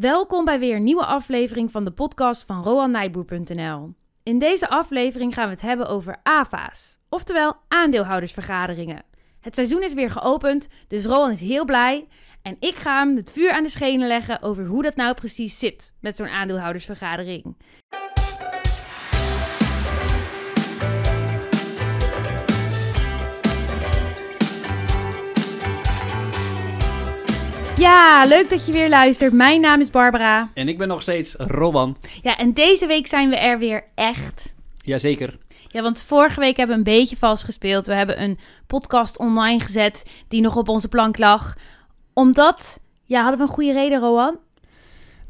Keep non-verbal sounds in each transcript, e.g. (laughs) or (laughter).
Welkom bij weer een nieuwe aflevering van de podcast van RoanNijboer.nl. In deze aflevering gaan we het hebben over AFA's, oftewel aandeelhoudersvergaderingen. Het seizoen is weer geopend, dus Roan is heel blij. En ik ga hem het vuur aan de schenen leggen over hoe dat nou precies zit met zo'n aandeelhoudersvergadering. Ja, leuk dat je weer luistert. Mijn naam is Barbara. En ik ben nog steeds Roban. Ja, en deze week zijn we er weer echt. Jazeker. Ja, want vorige week hebben we een beetje vals gespeeld. We hebben een podcast online gezet die nog op onze plank lag. Omdat, ja, hadden we een goede reden, Rowan?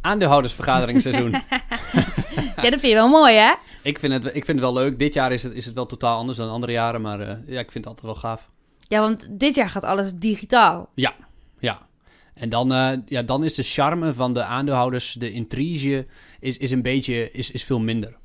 Aandeelhoudersvergaderingsseizoen. (laughs) ja, dat vind je wel mooi, hè? ik, vind het, ik vind het wel leuk. Dit jaar is het, is het wel totaal anders dan andere jaren. Maar eh, ja, ik vind het altijd wel gaaf. Ja, want dit jaar gaat alles digitaal. Ja, ja. En dan, eh, ja, dan is de charme van de aandeelhouders, de intrige, is, is een beetje, is, is veel minder.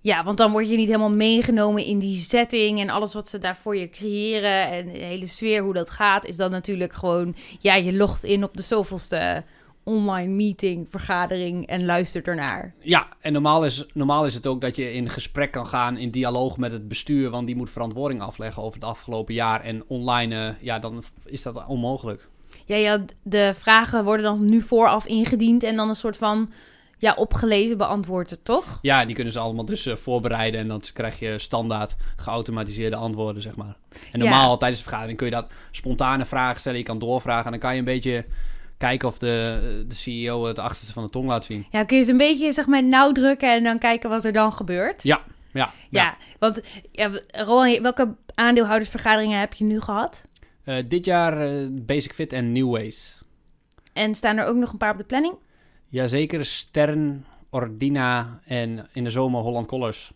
Ja, want dan word je niet helemaal meegenomen in die setting en alles wat ze daar voor je creëren en de hele sfeer, hoe dat gaat, is dan natuurlijk gewoon, ja, je logt in op de zoveelste online meeting, vergadering en luistert ernaar. Ja, en normaal is, normaal is het ook dat je in gesprek kan gaan, in dialoog met het bestuur, want die moet verantwoording afleggen over het afgelopen jaar. En online, eh, ja, dan is dat onmogelijk. Ja, ja, de vragen worden dan nu vooraf ingediend en dan een soort van ja, opgelezen beantwoord toch? Ja, die kunnen ze allemaal dus uh, voorbereiden en dan krijg je standaard geautomatiseerde antwoorden, zeg maar. En normaal ja. tijdens de vergadering kun je dat spontane vragen stellen, je kan doorvragen en dan kan je een beetje kijken of de, de CEO het achterste van de tong laat zien. Ja, kun je ze een beetje zeg maar nauw drukken en dan kijken wat er dan gebeurt? Ja, ja. Ja, ja want ja, Roland, welke aandeelhoudersvergaderingen heb je nu gehad? Uh, dit jaar uh, Basic Fit en New Ways. En staan er ook nog een paar op de planning? Jazeker, Stern, Ordina en in de zomer Holland Collars.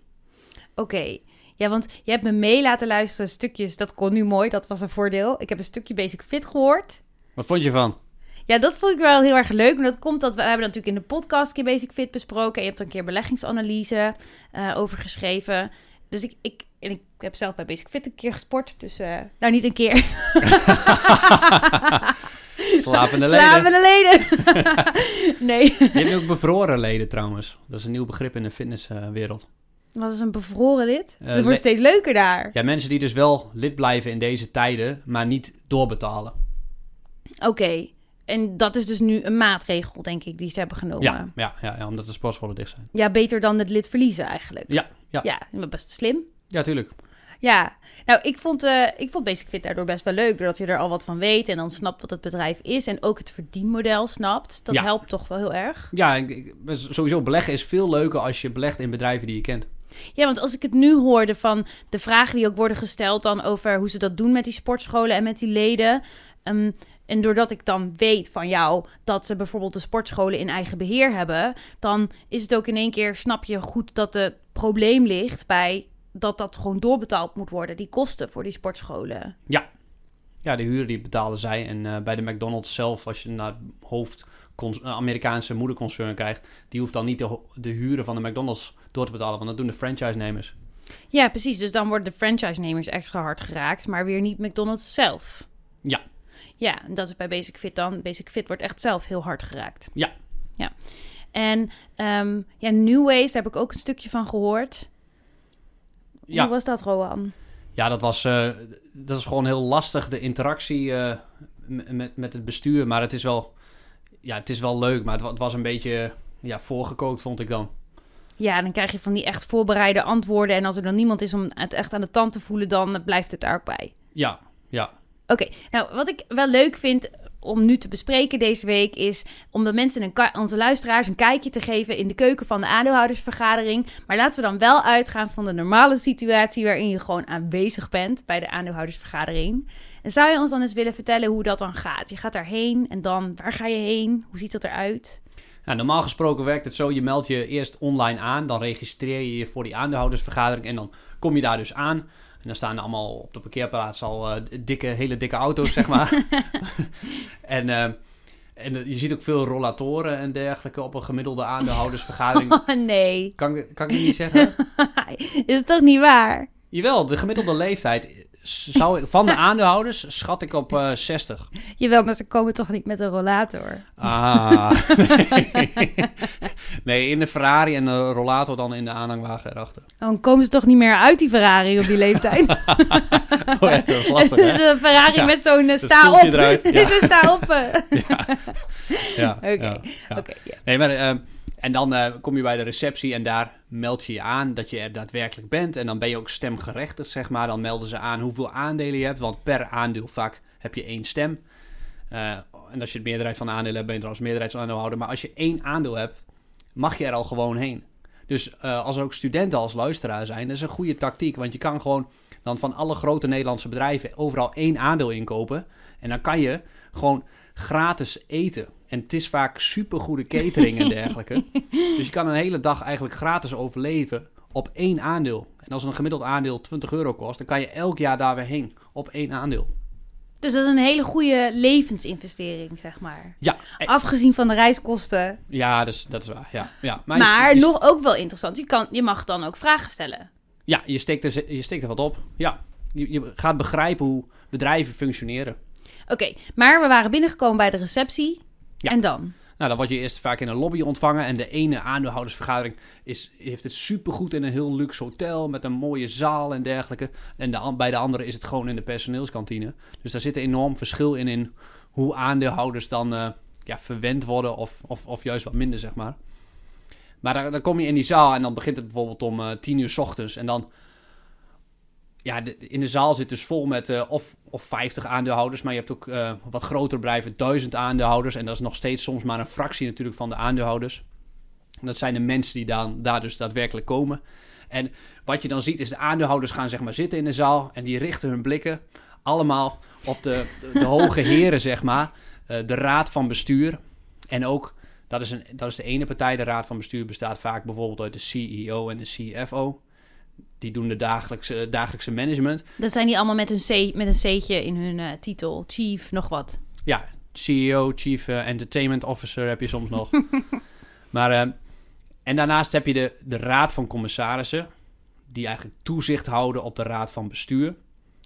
Oké. Okay. Ja, want je hebt me mee laten luisteren stukjes. Dat kon nu mooi, dat was een voordeel. Ik heb een stukje Basic Fit gehoord. Wat vond je van? Ja, dat vond ik wel heel erg leuk. En dat komt dat we hebben natuurlijk in de podcast een keer Basic Fit besproken. En je hebt er een keer beleggingsanalyse uh, over geschreven. Dus ik, ik, en ik heb zelf bij Basic Fit een keer gesport. Dus, uh, nou niet een keer. (laughs) Slapende leden. Slapende leden. (laughs) nee. Je hebt ook bevroren leden trouwens. Dat is een nieuw begrip in de fitnesswereld. Uh, Wat is een bevroren lid? Uh, dat wordt steeds leuker daar. Ja, mensen die dus wel lid blijven in deze tijden, maar niet doorbetalen. Oké. Okay. En dat is dus nu een maatregel, denk ik, die ze hebben genomen. Ja, ja, ja, ja omdat de sportscholen dicht zijn. Ja, beter dan het lid verliezen eigenlijk. Ja, ja. Ja, best slim. Ja, tuurlijk. Ja, nou, ik vond, uh, ik vond Basic Fit daardoor best wel leuk. Doordat je er al wat van weet en dan snapt wat het bedrijf is. En ook het verdienmodel snapt. Dat ja. helpt toch wel heel erg. Ja, ik, ik, sowieso beleggen is veel leuker als je belegt in bedrijven die je kent. Ja, want als ik het nu hoorde van de vragen die ook worden gesteld dan over hoe ze dat doen met die sportscholen en met die leden. Um, en doordat ik dan weet van jou dat ze bijvoorbeeld de sportscholen in eigen beheer hebben, dan is het ook in één keer, snap je goed dat het probleem ligt bij dat dat gewoon doorbetaald moet worden, die kosten voor die sportscholen. Ja, ja de huur die betalen zij. En uh, bij de McDonald's zelf, als je naar hoofd Amerikaanse moederconcern krijgt, die hoeft dan niet de, de huren van de McDonald's door te betalen, want dat doen de franchise-nemers. Ja, precies. Dus dan worden de franchise-nemers extra hard geraakt, maar weer niet McDonald's zelf. Ja. Ja, en dat is bij Basic Fit dan. Basic Fit wordt echt zelf heel hard geraakt. Ja. Ja. En um, ja, New Ways, daar heb ik ook een stukje van gehoord. Ja. Hoe was dat, Roan? Ja, dat was, uh, dat is gewoon heel lastig, de interactie uh, met, met het bestuur. Maar het is wel, ja, het is wel leuk, maar het, het was een beetje ja, voorgekookt, vond ik dan. Ja, dan krijg je van die echt voorbereide antwoorden. En als er dan niemand is om het echt aan de tand te voelen, dan blijft het er ook bij. Ja, ja. Oké, okay, nou wat ik wel leuk vind om nu te bespreken deze week is om de mensen, onze luisteraars, een kijkje te geven in de keuken van de aandeelhoudersvergadering. Maar laten we dan wel uitgaan van de normale situatie waarin je gewoon aanwezig bent bij de aandeelhoudersvergadering. En zou je ons dan eens willen vertellen hoe dat dan gaat? Je gaat daarheen en dan, waar ga je heen? Hoe ziet dat eruit? Nou, normaal gesproken werkt het zo, je meldt je eerst online aan, dan registreer je je voor die aandeelhoudersvergadering en dan kom je daar dus aan. En dan staan er allemaal op de parkeerplaats al uh, dikke, hele dikke auto's, zeg maar. (laughs) en, uh, en je ziet ook veel rollatoren en dergelijke op een gemiddelde aandeelhoudersvergadering. (laughs) Oh, nee. Kan, kan ik niet zeggen? (laughs) Is het toch niet waar? Jawel, de gemiddelde leeftijd zou, van de (laughs) aandeelhouders schat ik op eh 60. Jawel, maar ze komen toch niet met een rollator? Ah, nee. (laughs) (laughs) nee, in de Ferrari en de rollator dan in de aanhangwagen erachter. Dan komen ze toch niet meer uit die Ferrari op die leeftijd? Oh ja, dat is lastig, Het is hè? een Ferrari Ja, met zo'n eh, sta op. eruit, ja. sta op. eh. Ja, Oké, ja. Nee, maar, ehm, en dan eh, kom je bij de receptie en daar meld je je aan dat je er daadwerkelijk bent. En dan ben je ook stemgerechtigd, zeg maar. Dan melden ze aan hoeveel aandelen je hebt, want per aandeelvak heb je één stem. Eh, en als je de meerderheid van de aandelen hebt, ben je trouwens meerderheidsaandeelhouder. Maar als je één aandeel hebt, mag je er al gewoon heen. Dus eh, als ook studenten als luisteraar zijn, dat is een goede tactiek. Want je kan gewoon dan van alle grote Nederlandse bedrijven overal één aandeel inkopen. En dan kan je gewoon gratis eten. En het is vaak supergoede catering en (laughs) dergelijke. dus je kan een hele dag eigenlijk gratis overleven op één aandeel. En als een gemiddeld aandeel 20 euro kost, dan kan je elk jaar daar weer heen op één aandeel. Dus dat is een hele goede levensinvestering, zeg maar. Ja, eh, Afgezien van de reiskosten. ja dus, dat is waar. Ja, ja. Maar, je- je- nog ook wel interessant. Je, kan, je mag dan ook vragen stellen. Ja, je steekt, er, je steekt er wat op. Ja, je, je gaat begrijpen hoe bedrijven functioneren. Oké, maar we waren binnengekomen bij de receptie. Ja. En dan? Nou, dan word je eerst vaak in een lobby ontvangen. En de ene aandeelhoudersvergadering is, heeft het supergoed in een heel luxe hotel met een mooie zaal en dergelijke. En de, bij de andere is het gewoon in de personeelskantine. Dus daar zit een enorm verschil in, in hoe aandeelhouders dan eh, ja, verwend worden of, of, of juist wat minder, zeg maar. Maar dan, dan kom je in die zaal en dan begint het bijvoorbeeld om eh, tien uur s ochtends. En dan, ja, in de zaal zit dus vol met eh, of, of 50 aandeelhouders. Maar je hebt ook eh, wat grotere bedrijven, duizend aandeelhouders. En dat is nog steeds soms maar een fractie natuurlijk van de aandeelhouders. En dat zijn de mensen die dan, daar dus daadwerkelijk komen. En wat je dan ziet is de aandeelhouders gaan zeg maar zitten in de zaal. En die richten hun blikken allemaal op de, de, de hoge heren, zeg maar. Eh, de raad van bestuur. En ook, dat is, een, dat is de ene partij. De raad van bestuur bestaat vaak bijvoorbeeld uit de CEO en de CFO. Die doen de dagelijkse, dagelijkse management. Dat zijn die allemaal met, hun C, met een C'tje in hun eh, titel. Chief, nog wat. Ja, CEO, Chief eh, Entertainment Officer heb je soms nog. (laughs) maar, eh, en daarnaast heb je de, de Raad van Commissarissen, die eigenlijk toezicht houden op de Raad van Bestuur.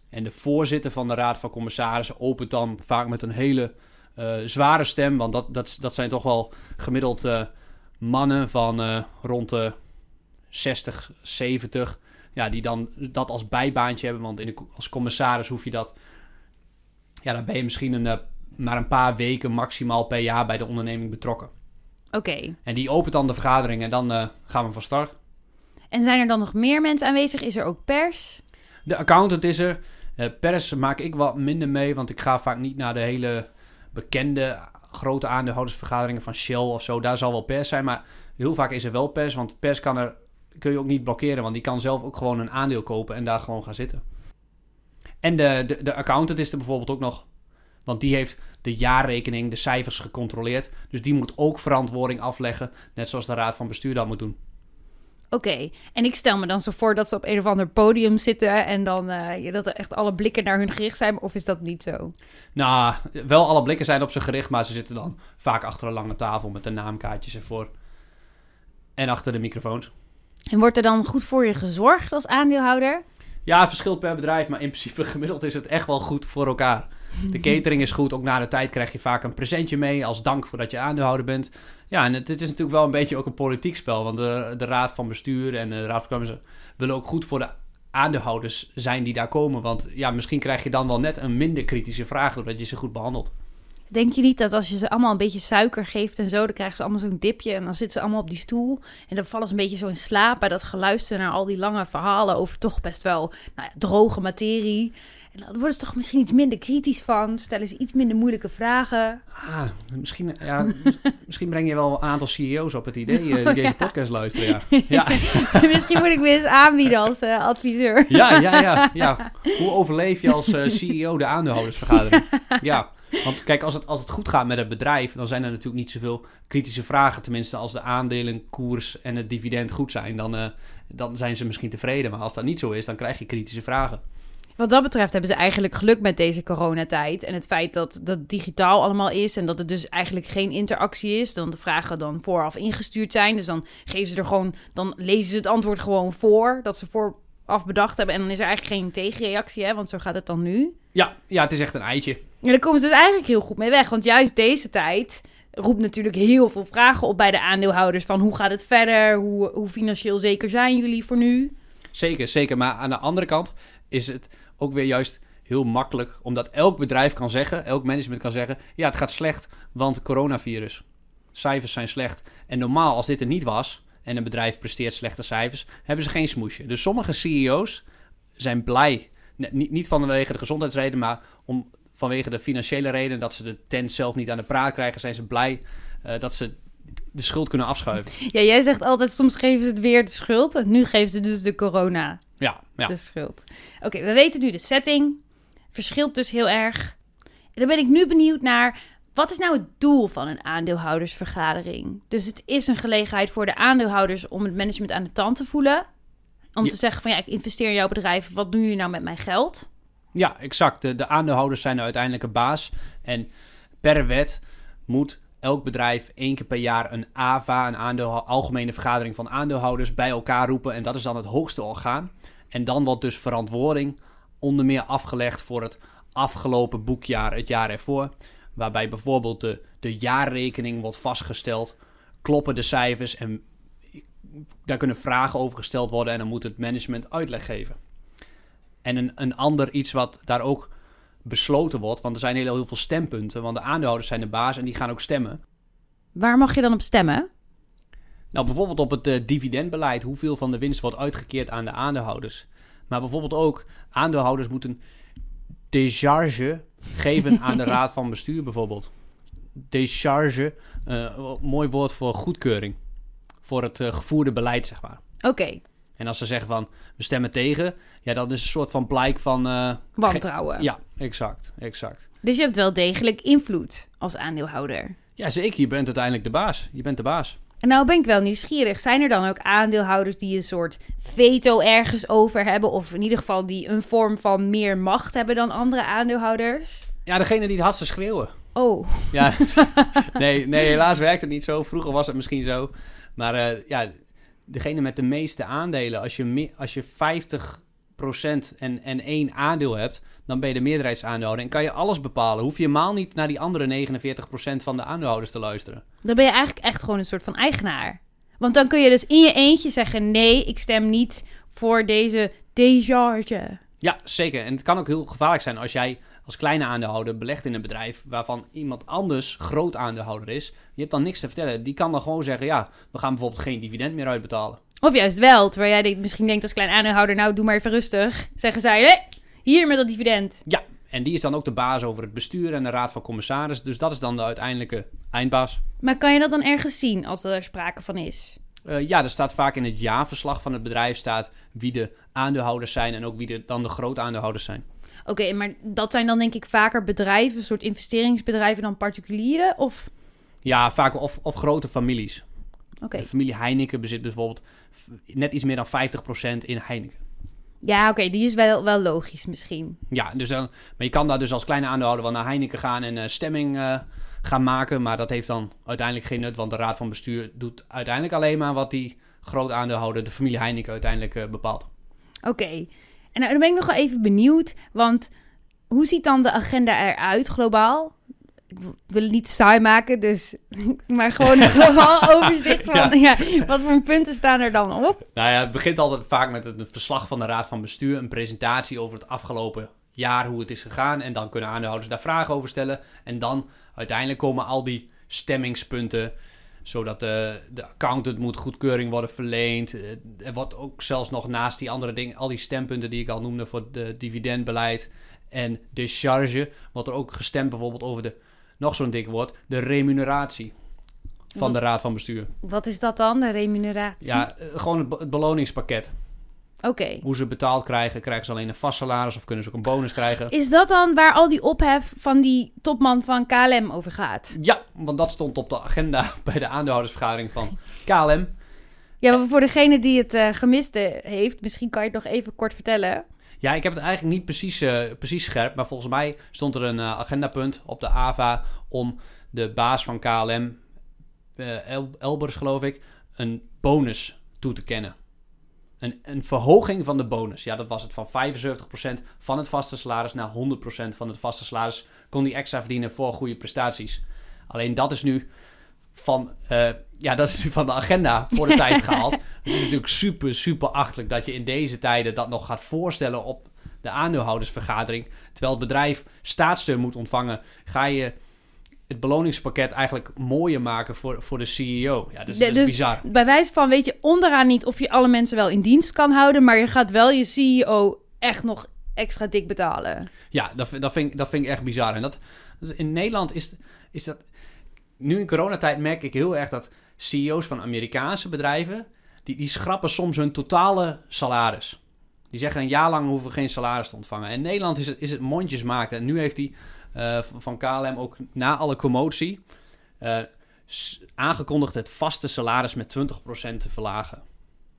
En de voorzitter van de Raad van Commissarissen opent dan vaak met een hele zware stem, want dat, dat, dat zijn toch wel gemiddeld mannen van rond de 60, 70. Ja, die dan dat als bijbaantje hebben. Want in de, als commissaris hoef je dat. Ja, dan ben je misschien een, eh, maar een paar weken maximaal per jaar bij de onderneming betrokken. Oké. En die opent dan de vergadering en dan eh, gaan we van start. En zijn er dan nog meer mensen aanwezig? Is er ook pers? De accountant is er. Eh, pers maak ik wat minder mee, want ik ga vaak niet naar de hele bekende grote aandeelhoudersvergaderingen van Shell of zo. Daar zal wel pers zijn, maar heel vaak is er wel pers, want pers kan er, kun je ook niet blokkeren, want die kan zelf ook gewoon een aandeel kopen en daar gewoon gaan zitten. En de, de, de accountant is er bijvoorbeeld ook nog, want die heeft de jaarrekening, de cijfers gecontroleerd. Dus die moet ook verantwoording afleggen, net zoals de raad van bestuur dat moet doen. Oké. En ik stel me dan zo voor dat ze op een of ander podium zitten en dan eh, dat er echt alle blikken naar hun gericht zijn. Of is dat niet zo? Nou, wel alle blikken zijn op ze gericht, maar ze zitten dan vaak achter een lange tafel met de naamkaartjes ervoor. En achter de microfoons. En wordt er dan goed voor je gezorgd als aandeelhouder? Ja, verschilt per bedrijf, maar in principe (laughs) gemiddeld is het echt wel goed voor elkaar. De catering is goed, ook na de tijd krijg je vaak een presentje mee als dank voor dat je aandeelhouder bent. Ja, en het is natuurlijk wel een beetje ook een politiek spel, want de, de raad van bestuur en de raad van commissarissen willen ook goed voor de aandeelhouders zijn die daar komen. Want ja, misschien krijg je dan wel net een minder kritische vraag doordat je ze goed behandelt. Denk je niet dat als je ze allemaal een beetje suiker geeft en zo, dan krijgen ze allemaal zo'n dipje en dan zitten ze allemaal op die stoel en dan vallen ze een beetje zo in slaap bij dat geluisteren naar al die lange verhalen over toch best wel nou ja, droge materie. En dan worden ze toch misschien iets minder kritisch van, stellen ze iets minder moeilijke vragen. Ah, misschien, ja, mis- (laughs) misschien breng je wel een aantal CEO's op het idee eh, die deze podcast luisteren. Ja. (laughs) Ja. (laughs) misschien moet ik me eens aanbieden als eh, adviseur. Ja, ja, ja, ja. Hoe overleef je als eh, CEO de aandeelhoudersvergadering? Ja, want kijk, als het, als het goed gaat met het bedrijf, dan zijn er natuurlijk niet zoveel kritische vragen. Tenminste, als de aandelen, koers en het dividend goed zijn, dan, eh, dan zijn ze misschien tevreden. Maar als dat niet zo is, dan krijg je kritische vragen. Wat dat betreft hebben ze eigenlijk geluk met deze coronatijd. En het feit dat dat digitaal allemaal is en dat er dus eigenlijk geen interactie is. Dan de vragen dan vooraf ingestuurd zijn. Dus dan geven ze er gewoon, dan lezen ze het antwoord gewoon voor. Dat ze voor af bedacht hebben. En dan is er eigenlijk geen tegenreactie, hè? Want zo gaat het dan nu. Ja, ja, het is echt een eitje. En daar komen ze dus eigenlijk heel goed mee weg. Want juist deze tijd roept natuurlijk heel veel vragen op bij de aandeelhouders. Van hoe gaat het verder? Hoe, hoe financieel zeker zijn jullie voor nu? Zeker, zeker. Maar aan de andere kant is het ook weer juist heel makkelijk. Omdat elk bedrijf kan zeggen, elk management kan zeggen... Ja, het gaat slecht, want coronavirus. Cijfers zijn slecht. En normaal, als dit er niet was... en een bedrijf presteert slechte cijfers... hebben ze geen smoesje. Dus sommige CEO's zijn blij... Niet, niet vanwege de gezondheidsreden, maar om, vanwege de financiële reden... dat ze de tent zelf niet aan de praat krijgen... zijn ze blij uh, dat ze de schuld kunnen afschuiven. Ja, jij zegt altijd, soms geven ze het weer de schuld. En nu geven ze dus de corona ja, ja. de schuld. Oké, we weten nu de setting. Verschilt dus heel erg. En dan ben ik nu benieuwd naar... Wat is nou het doel van een aandeelhoudersvergadering? Dus het is een gelegenheid voor de aandeelhouders om het management aan de tand te voelen. Om Ja. te zeggen van ja, ik investeer in jouw bedrijf. Wat doen jullie nou met mijn geld? Ja, exact. De, de aandeelhouders zijn de uiteindelijke baas. En per wet moet elk bedrijf één keer per jaar een AVA, een aandeel, algemene vergadering van aandeelhouders, bij elkaar roepen. En dat is dan het hoogste orgaan. En dan wordt dus verantwoording onder meer afgelegd voor het afgelopen boekjaar, het jaar ervoor. Waarbij bijvoorbeeld de, de jaarrekening wordt vastgesteld. Kloppen de cijfers en daar kunnen vragen over gesteld worden. En dan moet het management uitleg geven. En een, een ander iets wat daar ook besloten wordt, want er zijn heel, heel veel stempunten. Want de aandeelhouders zijn de baas en die gaan ook stemmen. Waar mag je dan op stemmen? Nou, bijvoorbeeld op het eh, dividendbeleid, hoeveel van de winst wordt uitgekeerd aan de aandeelhouders. Maar bijvoorbeeld ook, aandeelhouders moeten décharge geven aan de (laughs) raad van bestuur bijvoorbeeld. Décharge, eh, mooi woord voor goedkeuring. Voor het eh, gevoerde beleid, zeg maar. Oké, En als ze zeggen van, we stemmen tegen, ja, dat is een soort van blijk van... eh, wantrouwen. ja, exact, exact. Dus je hebt wel degelijk invloed als aandeelhouder. Ja, zeker, je bent uiteindelijk de baas. Je bent de baas. En nou ben ik wel nieuwsgierig. Zijn er dan ook aandeelhouders die een soort veto ergens over hebben? Of in ieder geval die een vorm van meer macht hebben dan andere aandeelhouders? Ja, degene die het hardste schreeuwen. Oh, Ja, (laughs) nee, nee, helaas werkt het niet zo. Vroeger was het misschien zo. Maar eh, ja, degene met de meeste aandelen, als je, als je 50% en, en één aandeel hebt, dan ben je de meerderheidsaandeelhouder. En kan je alles bepalen. Hoef je helemaal niet naar die andere 49% van de aandeelhouders te luisteren. dan ben je eigenlijk echt gewoon een soort van eigenaar. Want dan kun je dus in je eentje zeggen: nee, ik stem niet voor deze décharge. Ja, zeker. En het kan ook heel gevaarlijk zijn als jij als kleine aandeelhouder belegt in een bedrijf waarvan iemand anders groot aandeelhouder is. Je hebt dan niks te vertellen. Die kan dan gewoon zeggen, ja, we gaan bijvoorbeeld geen dividend meer uitbetalen. Of juist wel, terwijl jij misschien denkt als klein aandeelhouder: nou, doe maar even rustig. Zeggen zij: nee, hier met dat dividend. Ja, en die is dan ook de baas over het bestuur en de raad van commissaris. Dus dat is dan de uiteindelijke eindbaas. Maar kan je dat dan ergens zien als er sprake van is? Eh, ja, er staat vaak in het jaarverslag van het bedrijf staat wie de aandeelhouders zijn en ook wie de, dan de groot aandeelhouders zijn. Oké, maar dat zijn dan denk ik vaker bedrijven, een soort investeringsbedrijven dan particulieren? Of Ja, vaak of, of grote families. oké. De familie Heineken bezit bijvoorbeeld net iets meer dan 50% in Heineken. Ja, oké, die is wel, wel logisch misschien. Ja, dus dan, maar je kan daar dus als kleine aandeelhouder wel naar Heineken gaan en eh, stemming eh, gaan maken. Maar dat heeft dan uiteindelijk geen nut, want de raad van bestuur doet uiteindelijk alleen maar wat die groot aandeelhouder, de familie Heineken, uiteindelijk eh, bepaalt. Oké. En nou, dan ben ik nog wel even benieuwd, want hoe ziet dan de agenda eruit globaal? Ik wil- het niet saai maken, dus (laughs) maar gewoon een globaal (laughs) overzicht van ja. wat voor punten staan er dan op? Nou ja, het begint altijd vaak met het verslag van de raad van bestuur, een presentatie over het afgelopen jaar, hoe het is gegaan. En dan kunnen aandeelhouders daar vragen over stellen. En dan uiteindelijk komen al die stemmingspunten, zodat de, de accountant moet goedkeuring worden verleend. Eh, Er wordt ook zelfs nog naast die andere dingen, al die stempunten die ik al noemde voor het dividendbeleid en discharge, wordt er ook gestemd bijvoorbeeld over de, nog zo'n dik woord, de remuneratie van de raad van bestuur. Wat is dat dan, de remuneratie? Ja, eh, gewoon het beloningspakket. Oké. Hoe ze betaald krijgen. Krijgen ze alleen een vast salaris of kunnen ze ook een bonus krijgen? Is dat dan waar al die ophef van die topman van KLM over gaat? Ja, want dat stond op de agenda (laughs) bij de aandeelhoudersvergadering van KLM. Ja, maar voor degene die het eh, gemist eh, heeft, misschien kan je het nog even kort vertellen. Ja, ik heb het eigenlijk niet precies, eh, precies scherp. Maar volgens mij stond er een agendapunt op de AVA om de baas van KLM, El- Elbers geloof ik, een bonus toe te kennen. Een, een verhoging van de bonus. Ja, dat was het. Van 75% van het vaste salaris naar 100% van het vaste salaris kon die extra verdienen voor goede prestaties. Alleen dat is nu van, eh, ja, dat is nu van de agenda voor de (laughs) tijd gehaald. Het is natuurlijk super, super achtelijk dat je in deze tijden dat nog gaat voorstellen op de aandeelhoudersvergadering. Terwijl het bedrijf staatssteun moet ontvangen, ga je het beloningspakket eigenlijk mooier maken voor, voor de CEO. Ja, dus, De- dat is dus bizar. Bij wijze van, weet je, onderaan niet of je alle mensen wel in dienst kan houden, maar je gaat wel je CEO echt nog extra dik betalen. Ja, dat, vind- dat, vind, ik- dat vind ik echt bizar. En dat, is- in Nederland is, is dat... Nu in coronatijd merk ik heel erg dat CEO's van Amerikaanse bedrijven... Die, die schrappen soms hun totale salaris. Die zeggen een jaar lang hoeven we geen salaris te ontvangen. En in Nederland is het, is het mondjesmaak. En nu heeft hij eh, van- KLM ook na alle commotie... eh, aangekondigd het vaste salaris met 20% te verlagen.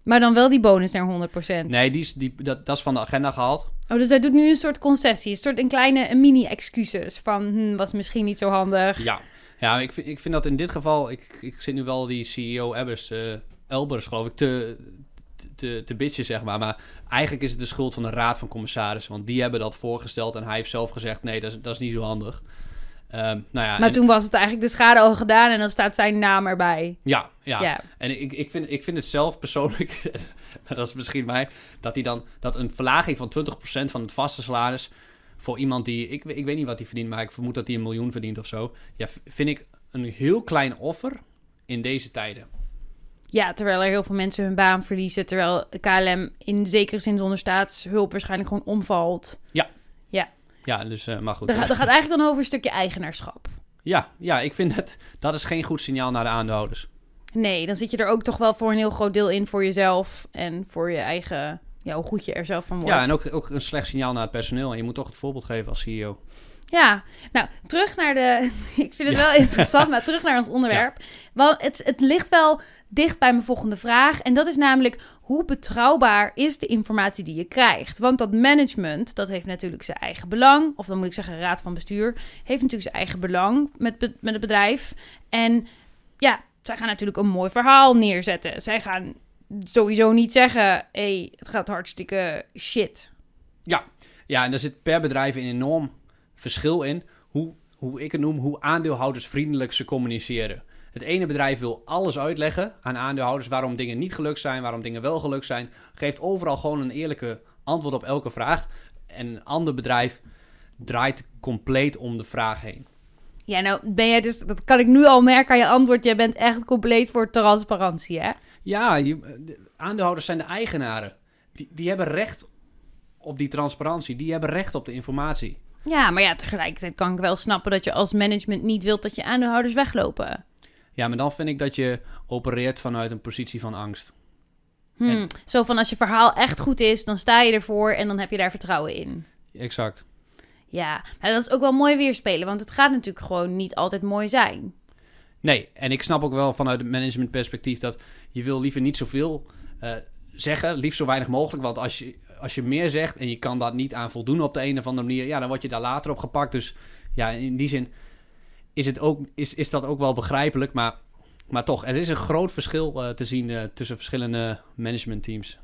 Maar dan wel die bonus naar 100%. Nee, die is, die, dat, dat is van de agenda gehaald. Oh, dus hij doet nu een soort concessie. Een soort een kleine een mini-excuses. Van, hm, was misschien niet zo handig. Ja, ja ik, vind, ik vind dat in dit geval... Ik, ik zit nu wel die CEO Ebbers, eh, Elbers geloof ik, te, te, te bitchen, zeg maar. Maar eigenlijk is het de schuld van de Raad van Commissarissen. Want die hebben dat voorgesteld en hij heeft zelf gezegd... nee, dat is, dat is niet zo handig. Ehm, nou ja, Maar en- toen was het eigenlijk de schade al gedaan en dan staat zijn naam erbij. ja, ja, Ja. En ik, ik, vind, ik vind het zelf persoonlijk, (laughs) dat is misschien mij, dat hij dan dat een verlaging van 20% van het vaste salaris voor iemand die, ik, ik weet niet wat hij verdient, maar ik vermoed dat hij een miljoen verdient of zo. Ja, vind ik een heel klein offer in deze tijden. Ja, terwijl er heel veel mensen hun baan verliezen. Terwijl KLM in zekere zin zonder staatshulp waarschijnlijk gewoon omvalt. Ja, dus, eh, maar goed. Dat gaat, dat gaat eigenlijk dan over een stukje eigenaarschap. Ja, ja, ik vind het, dat is geen goed signaal naar de aandeelhouders. Nee, dan zit je er ook toch wel voor een heel groot deel in voor jezelf. En voor je eigen, ja, hoe goed je er zelf van wordt. Ja, en ook, ook een slecht signaal naar het personeel. En je moet toch het voorbeeld geven als CEO. Ja, nou, terug naar de... (laughs) Ik vind het wel interessant, maar terug naar ons (laughs) onderwerp. Want het, het ligt wel dicht bij mijn volgende vraag. En dat is namelijk, hoe betrouwbaar is de informatie die je krijgt? Want dat management, dat heeft natuurlijk zijn eigen belang. Of dan moet ik zeggen, raad van bestuur, heeft natuurlijk zijn eigen belang met, met het bedrijf. En ja, zij gaan natuurlijk een mooi verhaal neerzetten. Zij gaan sowieso niet zeggen, hé, hey, het gaat hartstikke shit. Ja, en daar zit per bedrijf een enorm verschil in. Hoe, hoe ik het noem, hoe aandeelhoudersvriendelijk ze communiceren. Het ene bedrijf wil alles uitleggen aan aandeelhouders waarom dingen niet gelukt zijn, waarom dingen wel gelukt zijn. Geeft overal gewoon een eerlijke antwoord op elke vraag. En een ander bedrijf draait compleet om de vraag heen. Ja, nou ben jij dus, dat kan ik nu al merken aan je antwoord. Jij bent echt compleet voor transparantie, hè? Ja, je, de aandeelhouders zijn de eigenaren. Die, die hebben recht op die transparantie. Die hebben recht op de informatie. Ja, maar ja, tegelijkertijd kan ik wel snappen dat je als management niet wilt dat je aandeelhouders weglopen. Ja, maar dan vind ik dat je opereert vanuit een positie van angst. Hmm, En- Zo van als je verhaal echt goed is, dan sta je ervoor en dan heb je daar vertrouwen in. Exact. Ja, maar dat is ook wel mooi weerspelen, want het gaat natuurlijk gewoon niet altijd mooi zijn. Nee, en ik snap ook wel vanuit het managementperspectief dat je wil liever niet zoveel eh zeggen, liefst zo weinig mogelijk. Want als je, als je meer zegt en je kan dat niet aan voldoen op de een of andere manier, ja, dan word je daar later op gepakt. Dus ja, in die zin is, het ook, is, is dat ook wel begrijpelijk. Maar, maar toch, er is een groot verschil eh, te zien eh, tussen verschillende managementteams.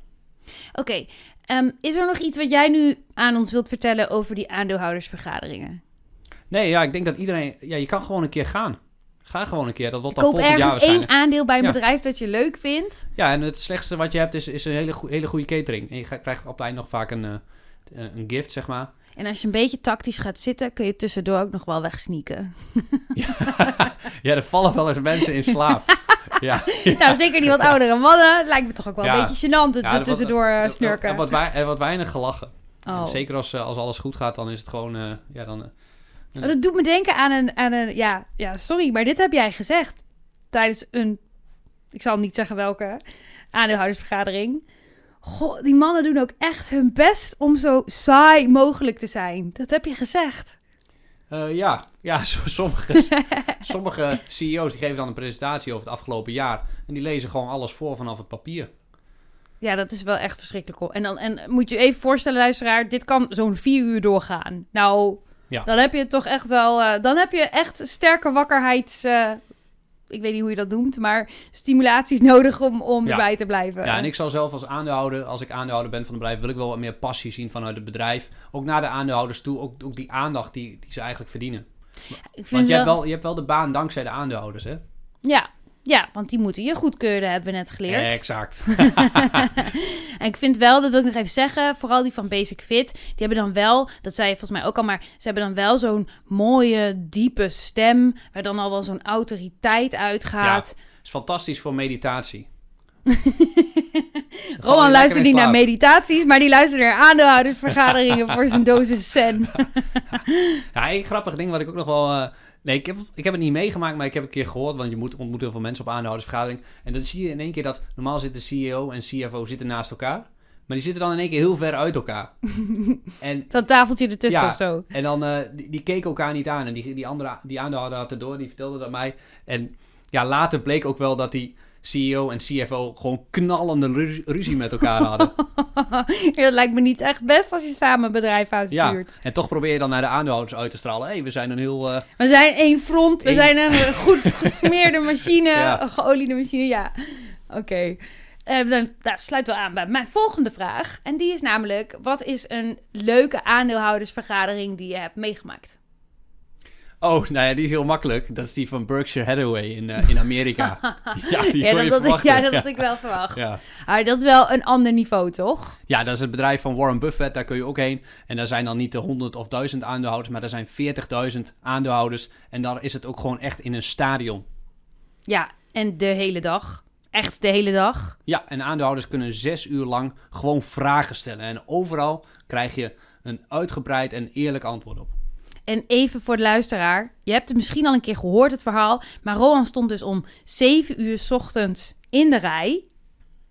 Oké, ehm, is er nog iets wat jij nu aan ons wilt vertellen over die aandeelhoudersvergaderingen? Nee, ja, ik denk dat iedereen, ja, je kan gewoon een keer gaan. Ga gewoon een keer, dat wordt dan Koop volgend jaar ergens één aandeel bij een Ja. bedrijf dat je leuk vindt. Ja, en het slechtste wat je hebt is, is een hele, goe- hele goede catering. En je krijgt op het eind nog vaak een, eh, een gift, zeg maar. En als je een beetje tactisch gaat zitten, kun je tussendoor ook nog wel wegsneaken. (laughs) Ja, er vallen wel eens mensen in slaap. (laughs) ja. Nou, zeker die wat oudere mannen. Lijkt me toch ook wel Ja. een beetje gênant, het Ja, er tussendoor eh, Er, snurken. wei- er wordt weinig gelachen. Oh. En Zeker als, eh, als alles goed gaat, dan is het gewoon... eh, ja, dan, Oh, dat doet me denken aan een, aan een ja, ja, sorry, maar dit heb jij gezegd tijdens een, ik zal niet zeggen welke, aandeelhoudersvergadering. Goh, die mannen doen ook echt hun best om zo saai mogelijk te zijn. Dat heb je gezegd. eh, ja, ja (laughs) so- sommige, sommige CEO's die geven dan een presentatie over het afgelopen jaar. En die lezen gewoon alles voor vanaf het papier. Ja, dat is wel echt verschrikkelijk. En dan en moet je je even voorstellen, luisteraar, dit kan zo'n vier uur doorgaan. Nou, Ja. dan heb je toch echt wel, eh, dan heb je echt sterke wakkerheids, eh, ik weet niet hoe je dat noemt, maar stimulaties (laughs) nodig om, om Ja. erbij te blijven. Ja, en ik zal zelf als aandeelhouder, als ik aandeelhouder ben van het bedrijf, wil ik wel wat meer passie zien vanuit het bedrijf. Ook naar de aandeelhouders toe, ook, ook die aandacht die, die ze eigenlijk verdienen. ik vind Want je wel- hebt, wel, je hebt wel de baan dankzij de aandeelhouders, hè? Ja, ja, want die moeten je goedkeuren, hebben we net geleerd. Exact. (laughs) En ik vind wel, dat wil ik nog even zeggen, vooral die van Basic Fit, die hebben dan wel, dat zei je volgens mij ook al, maar ze hebben dan wel zo'n mooie, diepe stem, waar dan al wel zo'n autoriteit uitgaat. is fantastisch voor meditatie. (laughs) Rowan luistert niet naar meditaties, maar die luistert naar aandeelhoudersvergaderingen voor zijn dosis zen. (laughs) Ja, een grappig ding wat ik ook nog wel... eh, nee, ik heb, ik heb het niet meegemaakt, maar ik heb het een keer gehoord. Want je moet, ontmoet heel veel mensen op aandeelhoudersvergadering. En dan zie je in één keer dat... Normaal zitten CEO en CFO zitten naast elkaar. Maar die zitten dan in één keer heel ver uit elkaar. (laughs) en, Dat tafeltje ertussen Ja. of zo. en dan... eh, die, die keken elkaar niet aan. En die, die andere die aandeelhouder had het door. Die vertelde dat mij. En ja, later bleek ook wel dat die CEO en CFO gewoon knallende ru- ruzie met elkaar hadden. (laughs) Ja, dat lijkt me niet echt best als je samen een bedrijf ja, uitstuurt. en toch probeer je dan naar de aandeelhouders uit te stralen. Hé, hey, we zijn een heel... eh, We zijn één front, we Eén- zijn een goed (laughs) gesmeerde machine, Ja. een geoliede machine, ja. Oké. Eh, dan nou, sluit wel aan bij mijn volgende vraag. En die is namelijk, wat is een leuke aandeelhoudersvergadering die je hebt meegemaakt? Oh, (laughs) nou ja, die is heel makkelijk. Dat is die van Berkshire Hathaway in, eh, in Amerika. (laughs) ja, die ja, je dat, had ik, verwachten. ja, dat had ik wel verwacht. Ja. Maar dat is wel een ander niveau, toch? ja, dat is het bedrijf van Warren Buffett. Daar kun je ook heen. En daar zijn dan niet de 100 of 1000 aandeelhouders, maar er zijn 40.000 aandeelhouders. En daar is het ook gewoon echt in een stadion. Ja, en de hele dag. Echt de hele dag. Ja, en aandeelhouders kunnen zes uur lang gewoon vragen stellen. En overal krijg je een uitgebreid en eerlijk antwoord op. En even voor de luisteraar. Je hebt het misschien al een keer gehoord, het verhaal. Maar Roan stond dus om 7 uur ochtends in de rij.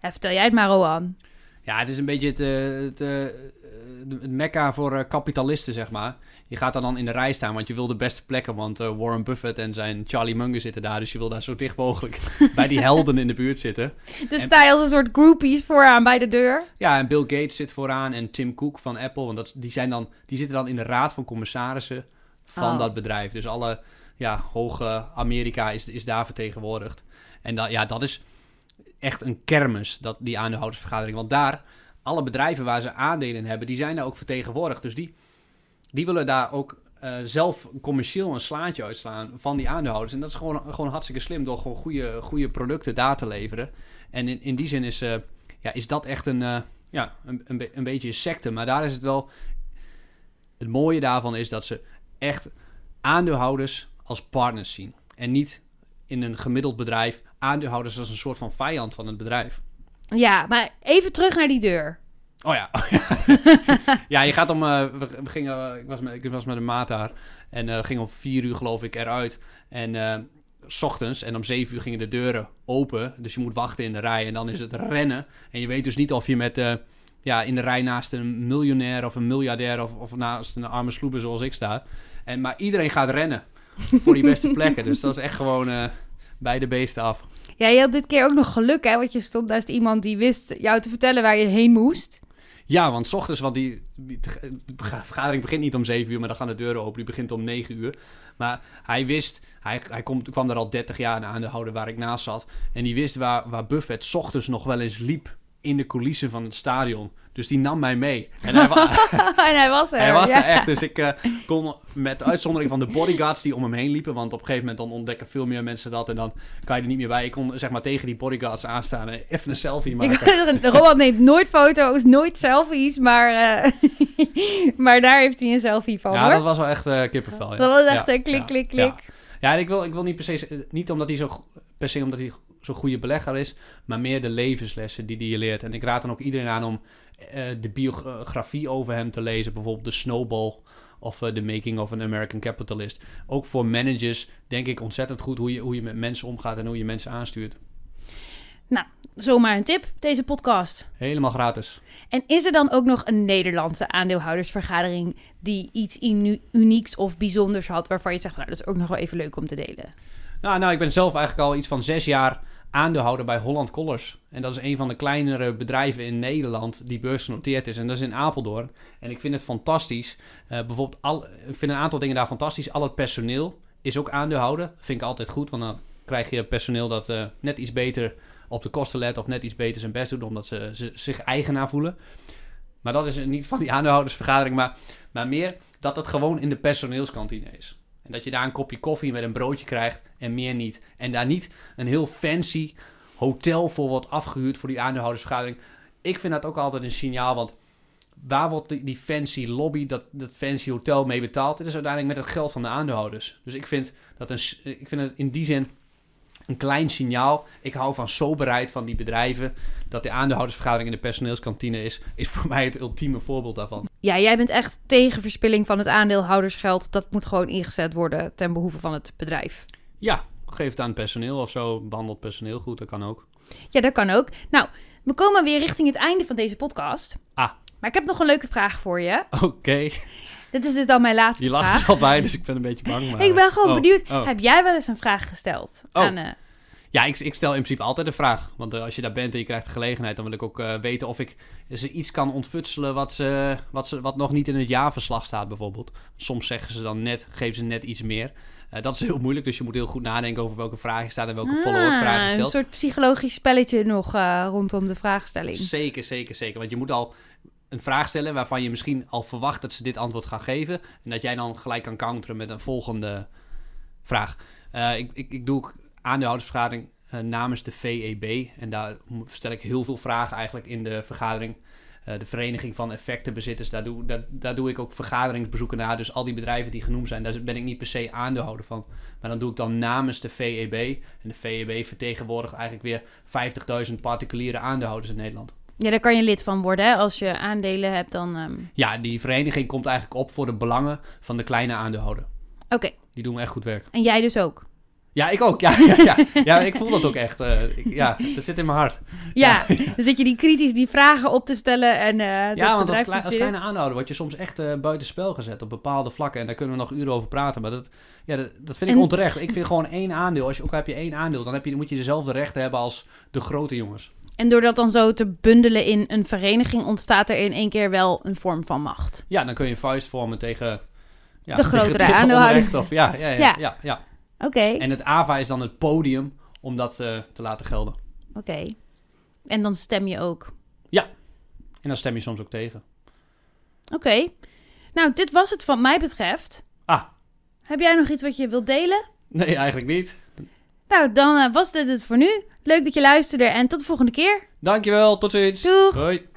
Ja, vertel jij het maar, Roan. Ja, het is een beetje het, eh, het, eh, het mekka voor eh, kapitalisten, zeg maar. Je gaat dan, dan in de rij staan, want je wil de beste plekken. Want Warren Buffett en zijn Charlie Munger zitten daar. Dus je wil daar zo dicht mogelijk (laughs) bij die helden in de buurt zitten. Dus sta je als een soort groupies vooraan bij de deur. Ja, en Bill Gates zit vooraan en Tim Cook van Apple. Want dat, die, zijn dan, die zitten dan in de raad van commissarissen van Oh. dat bedrijf. Dus alle ja, hoge Amerika is, is daar vertegenwoordigd. En dat, ja, dat is echt een kermis, dat, die aandeelhoudersvergadering. Want daar, alle bedrijven waar ze aandelen hebben, die zijn daar ook vertegenwoordigd. Dus die, die willen daar ook eh, zelf commercieel een slaatje uitslaan van die aandeelhouders. En dat is gewoon, gewoon hartstikke slim door gewoon goede, goede producten daar te leveren. En in, in die zin is, eh, ja, is dat echt een, eh, ja, een, een, een beetje een secte. Maar daar is het wel... Het mooie daarvan is dat ze echt aandeelhouders als partners zien. En niet in een gemiddeld bedrijf aandeelhouders als een soort van vijand van het bedrijf. Ja, maar even terug naar die deur. Oh ja. (laughs) ja, je gaat om. eh, we, we gingen. ik, was met, ik was met een maat daar. En eh ging om vier uur, geloof ik, eruit. En. eh, s ochtends en om zeven uur gingen de deuren open. Dus je moet wachten in de rij. En dan is het rennen. En je weet dus niet of je met. ja, in de rij naast een miljonair of een miljardair. Of, of naast een arme sloeber zoals ik sta. En, maar iedereen gaat rennen. Voor die beste plekken. Dus dat is echt gewoon. Bij de beesten af. Ja, je had dit keer ook nog geluk, hè? Want je stond naast iemand die wist jou te vertellen waar je heen moest. Ja, want 's ochtends, want die, die- de vergadering begint niet om 7 uur, maar dan gaan de deuren open. Die begint om 9 uur. Maar hij wist, hij, hij kwam er al 30 jaar aan de houden waar ik naast zat. En die wist waar, waar Buffett 's ochtends nog wel eens liep in de coulissen van het stadion. Dus die nam mij mee. En hij, wa- (laughs) en hij was er. hij was ja. er echt. Dus ik eh, kon met uitzondering van de bodyguards die om hem heen liepen. Want op een gegeven moment dan ontdekken veel meer mensen dat. En dan kan je er niet meer bij. Ik kon zeg maar tegen die bodyguards aanstaan en even een selfie maken. (laughs) zeggen, Rowan neemt nooit foto's, nooit selfies, maar, eh, (laughs) maar daar heeft hij een selfie van, Ja, hoor. dat was wel echt eh, kippenvel. Ja. Dat was echt Ja, een klik, ja, klik, klik. Ja, en ik wil, ik wil niet per se, niet omdat hij zo, per se omdat hij zo'n goede belegger is, maar meer de levenslessen die hij je leert. En ik raad dan ook iedereen aan om eh, de biografie over hem te lezen, bijvoorbeeld de Snowball of eh, The Making of an American Capitalist. Ook voor managers denk ik ontzettend goed hoe je, hoe je met mensen omgaat en hoe je mensen aanstuurt. Zomaar een tip, deze podcast. Helemaal gratis. En is er dan ook nog een Nederlandse aandeelhoudersvergadering die iets unieks of bijzonders had, waarvan je zegt, nou, dat is ook nog wel even leuk om te delen? Nou, nou, ik ben zelf eigenlijk al iets van zes jaar aandeelhouder bij Holland Collars. En dat is een van de kleinere bedrijven in Nederland die beursgenoteerd is. En dat is in Apeldoorn. En ik vind het fantastisch. Eh, bijvoorbeeld, al, ik vind een aantal dingen daar fantastisch. Al het personeel is ook aandeelhouder. Vind ik altijd goed, want dan krijg je personeel dat eh, net iets beter op de kosten let of net iets beter zijn best doet, omdat ze, ze zich eigenaar voelen. Maar dat is niet van die aandeelhoudersvergadering, maar, maar meer dat het gewoon in de personeelskantine is. Dat je daar een kopje koffie met een broodje krijgt en meer niet. En daar niet een heel fancy hotel voor wordt afgehuurd voor die aandeelhoudersvergadering. Ik vind dat ook altijd een signaal, want waar wordt die, die fancy lobby, dat, dat fancy hotel mee betaald? Het is uiteindelijk met het geld van de aandeelhouders. Dus ik vind, dat een, ik vind het in die zin een klein signaal. Ik hou van soberheid van die bedrijven. Dat de aandeelhoudersvergadering in de personeelskantine is, is voor mij het ultieme voorbeeld daarvan. Ja, jij bent echt tegen verspilling van het aandeelhoudersgeld. Dat moet gewoon ingezet worden ten behoeve van het bedrijf. Ja, geef het aan het personeel of zo. Behandel het personeel goed, dat kan ook. Ja, dat kan ook. Nou, we komen weer richting het einde van deze podcast. Ah. Maar ik heb nog een leuke vraag voor je. Oké. Dit is dus dan mijn laatste Je vraag. lacht er al bij, dus ik ben een beetje bang. Maar... (laughs) Ik ben gewoon Oh, benieuwd. oh. Heb jij wel eens een vraag gesteld Oh. aan... eh, Ja, ik, ik stel in principe altijd de vraag. Want eh, als je daar bent en je krijgt de gelegenheid, dan wil ik ook eh, weten of ik ze iets kan ontfutselen wat, ze, wat, ze, wat nog niet in het jaarverslag staat, bijvoorbeeld. Soms zeggen ze dan net, geven ze net iets meer. Eh, dat is heel moeilijk, dus je moet heel goed nadenken over welke vraag je staat en welke follow-up vraag je ah, een stelt. soort psychologisch spelletje nog rondom de vraagstelling. Zeker, zeker, zeker. Want je moet al een vraag stellen waarvan je misschien al verwacht dat ze dit antwoord gaan geven. En dat jij dan gelijk kan counteren met een volgende vraag. Ik, ik, ik doe ook aandeelhoudersvergadering eh, namens de VEB. En daar stel ik heel veel vragen eigenlijk in de vergadering. Eh, de Vereniging van Effectenbezitters, daar doe, daar, daar doe ik ook vergaderingsbezoeken naar. Dus al die bedrijven die genoemd zijn, daar ben ik niet per se aandeelhouder van. Maar dan doe ik dan namens de VEB. En de VEB vertegenwoordigt eigenlijk weer 50.000 particuliere aandeelhouders in Nederland. Ja, daar kan je lid van worden. Hè? Als je aandelen hebt, dan... ehm, Ja, die vereniging komt eigenlijk op voor de belangen van de kleine aandeelhouder. Oké, Die doen echt goed werk. en jij dus ook. Ja, ik ook. Ja, ja, ja. ja ik voel dat ook echt. eh, ik- ja, dat zit in mijn hart. Ja, (laughs) dan zit je die kritisch die vragen op te stellen en eh dat ja, want als, klei- kleine aandeelhouder word je soms echt eh buitenspel gezet op bepaalde vlakken. En daar kunnen we nog uren over praten. Maar dat, ja, dat, dat vind ik En- onterecht. Ik vind gewoon één aandeel. Als je, ook heb je één aandeel, dan heb je, moet je dezelfde rechten hebben als de grote jongens. En door dat dan zo te bundelen in een vereniging, ontstaat er in één keer wel een vorm van macht. Ja, dan kun je vuist vormen tegen... Ja, De grotere aandeelhouder. ja, ja, Ja. ja. ja, Oké, En het AVA is dan het podium om dat eh, te laten gelden. oké. En dan stem je ook. En dan stem je soms ook tegen. Oké. Nou, dit was het wat mij betreft. Ah. Heb jij nog iets wat je wilt delen? Nee, eigenlijk niet. Nou, dan eh, was dit het voor nu. Leuk dat je luisterde en tot de volgende keer. Dankjewel, tot ziens. Doeg. Hoi.